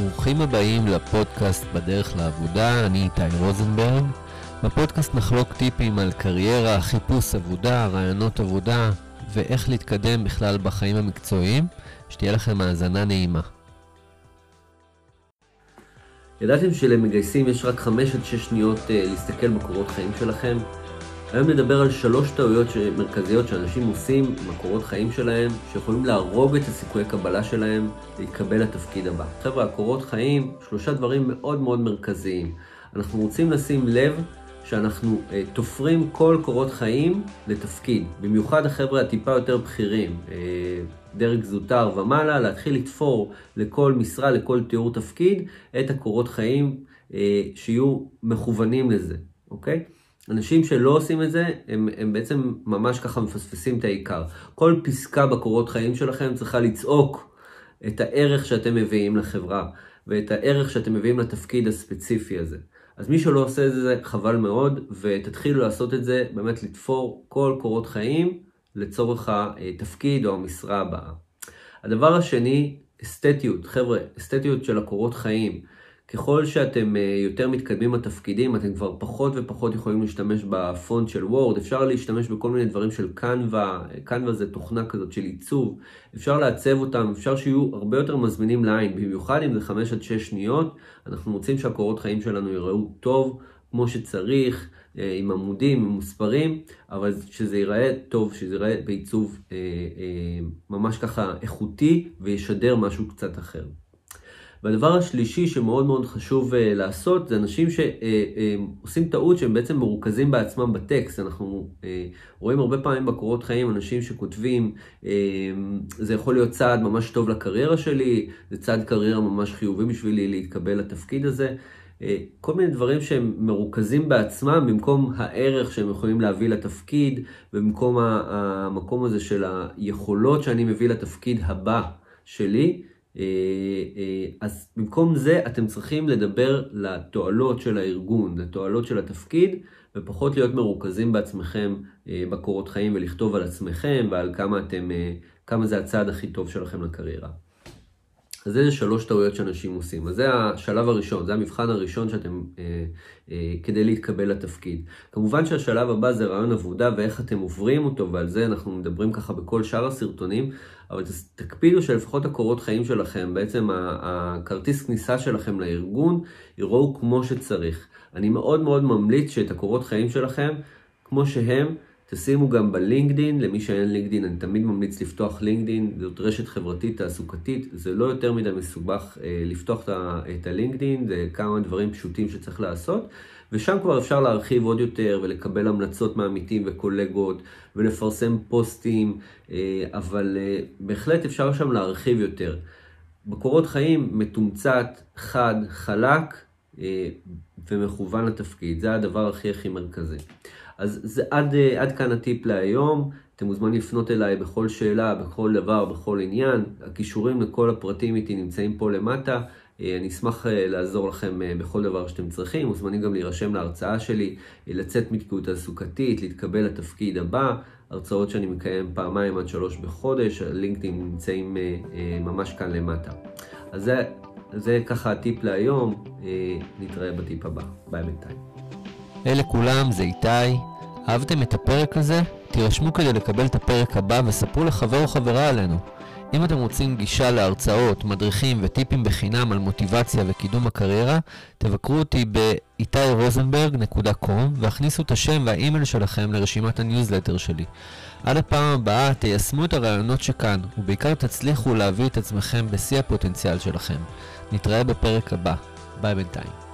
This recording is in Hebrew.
ברוכים הבאים לפודקאסט בדרך לעבודה, אני איתי רוזנברג. בפודקאסט נחלוק טיפים על קריירה, חיפוש עבודה, רעיונות עבודה ואיך להתקדם בכלל בחיים המקצועיים. שתהיה לכם האזנה נעימה. ידעתם שלמגייסים יש רק 5 עד 6 שניות uh, להסתכל בקורות חיים שלכם? היום נדבר על שלוש טעויות מרכזיות שאנשים עושים עם הקורות חיים שלהם, שיכולים להרוג את הסיכויי קבלה שלהם להתקבל לתפקיד הבא. חבר'ה, הקורות חיים, שלושה דברים מאוד מאוד מרכזיים. אנחנו רוצים לשים לב שאנחנו uh, תופרים כל קורות חיים לתפקיד. במיוחד החבר'ה הטיפה יותר בכירים, uh, דרג זוטר ומעלה, להתחיל לתפור לכל משרה, לכל תיאור תפקיד, את הקורות חיים uh, שיהיו מכוונים לזה, אוקיי? אנשים שלא עושים את זה, הם, הם בעצם ממש ככה מפספסים את העיקר. כל פסקה בקורות חיים שלכם צריכה לצעוק את הערך שאתם מביאים לחברה, ואת הערך שאתם מביאים לתפקיד הספציפי הזה. אז מי שלא עושה את זה, חבל מאוד, ותתחילו לעשות את זה, באמת לתפור כל קורות חיים לצורך התפקיד או המשרה הבאה. הדבר השני, אסתטיות. חבר'ה, אסתטיות של הקורות חיים. ככל שאתם אה, יותר מתקדמים בתפקידים, אתם כבר פחות ופחות יכולים להשתמש בפונט של וורד, אפשר להשתמש בכל מיני דברים של קנווה, קנווה זה תוכנה כזאת של עיצוב, אפשר לעצב אותם, אפשר שיהיו הרבה יותר מזמינים לעין, במיוחד אם זה 5 עד 6 שניות, אנחנו רוצים שהקורות חיים שלנו ייראו טוב, כמו שצריך, אה, עם עמודים, עם מספרים, אבל שזה ייראה טוב, שזה ייראה בעיצוב אה, ממש ככה איכותי וישדר משהו קצת אחר. והדבר השלישי שמאוד מאוד חשוב uh, לעשות, זה אנשים שעושים uh, uh, טעות שהם בעצם מרוכזים בעצמם בטקסט. אנחנו רואים הרבה פעמים בקורות חיים אנשים שכותבים, זה יכול להיות צעד ממש טוב לקריירה שלי, זה צעד קריירה ממש חיובי בשבילי להתקבל לתפקיד הזה. כל מיני דברים שהם מרוכזים בעצמם במקום הערך שהם יכולים להביא לתפקיד, במקום המקום הזה של היכולות שאני מביא לתפקיד הבא שלי. אה, אה, אז במקום זה אתם צריכים לדבר לתועלות של הארגון, לתועלות של התפקיד, ופחות להיות מרוכזים בעצמכם אה, בקורות חיים ולכתוב על עצמכם ועל כמה, אתם, כמה זה הצעד הכי טוב שלכם לקריירה. אז זה שלוש טעויות שאנשים עושים. אז זה השלב הראשון, זה המבחן הראשון שאתם, אה, אה, כדי להתקבל לתפקיד. כמובן שהשלב הבא זה רעיון עבודה ואיך אתם עוברים אותו, ועל זה אנחנו מדברים ככה בכל שאר הסרטונים, אבל תקפידו שלפחות הקורות חיים שלכם, בעצם הכרטיס כניסה שלכם לארגון, יראו כמו שצריך. אני מאוד מאוד ממליץ שאת הקורות חיים שלכם, כמו שהם, תשימו גם בלינקדין, למי שאין לינקדין, אני תמיד ממליץ לפתוח לינקדין, זאת רשת חברתית תעסוקתית, זה לא יותר מדי מסובך אה, לפתוח את הלינקדין, זה כמה דברים פשוטים שצריך לעשות, ושם כבר אפשר להרחיב עוד יותר ולקבל המלצות מעמיתים וקולגות ולפרסם פוסטים, אה, אבל אה, בהחלט אפשר שם להרחיב יותר. בקורות חיים מתומצת, חד, חלק אה, ומכוון לתפקיד, זה הדבר הכי הכי מרכזי. אז זה עד, אה, עד כאן הטיפ להיום. אתם מוזמנים לפנות אליי בכל שאלה, בכל דבר, בכל עניין. הכישורים לכל הפרטים איתי נמצאים פה למטה. אה, אני אשמח אה, לעזור לכם בכל דבר שאתם צריכים. מוזמנים גם להירשם להרצאה שלי, לצאת מתקיעות תעסוקתית, להתקבל לתפקיד הבא. הרצאות שאני מקיים פעמיים עד שלוש בחודש, הלינקדאין נמצאים ממש כאן למטה. אז זה, זה ככה הטיפ להיום, נתראה בטיפ הבא. ביי בינתיים. יאללה כולם, זה איתי. אהבתם את הפרק הזה? תירשמו כדי לקבל את הפרק הבא וספרו לחבר או חברה עלינו. אם אתם רוצים גישה להרצאות, מדריכים וטיפים בחינם על מוטיבציה וקידום הקריירה, תבקרו אותי ב-itairosenberg.com והכניסו את השם והאימייל שלכם לרשימת הניוזלטר שלי. עד הפעם הבאה תיישמו את הרעיונות שכאן, ובעיקר תצליחו להביא את עצמכם בשיא הפוטנציאל שלכם. נתראה בפרק הבא. ביי בינתיים.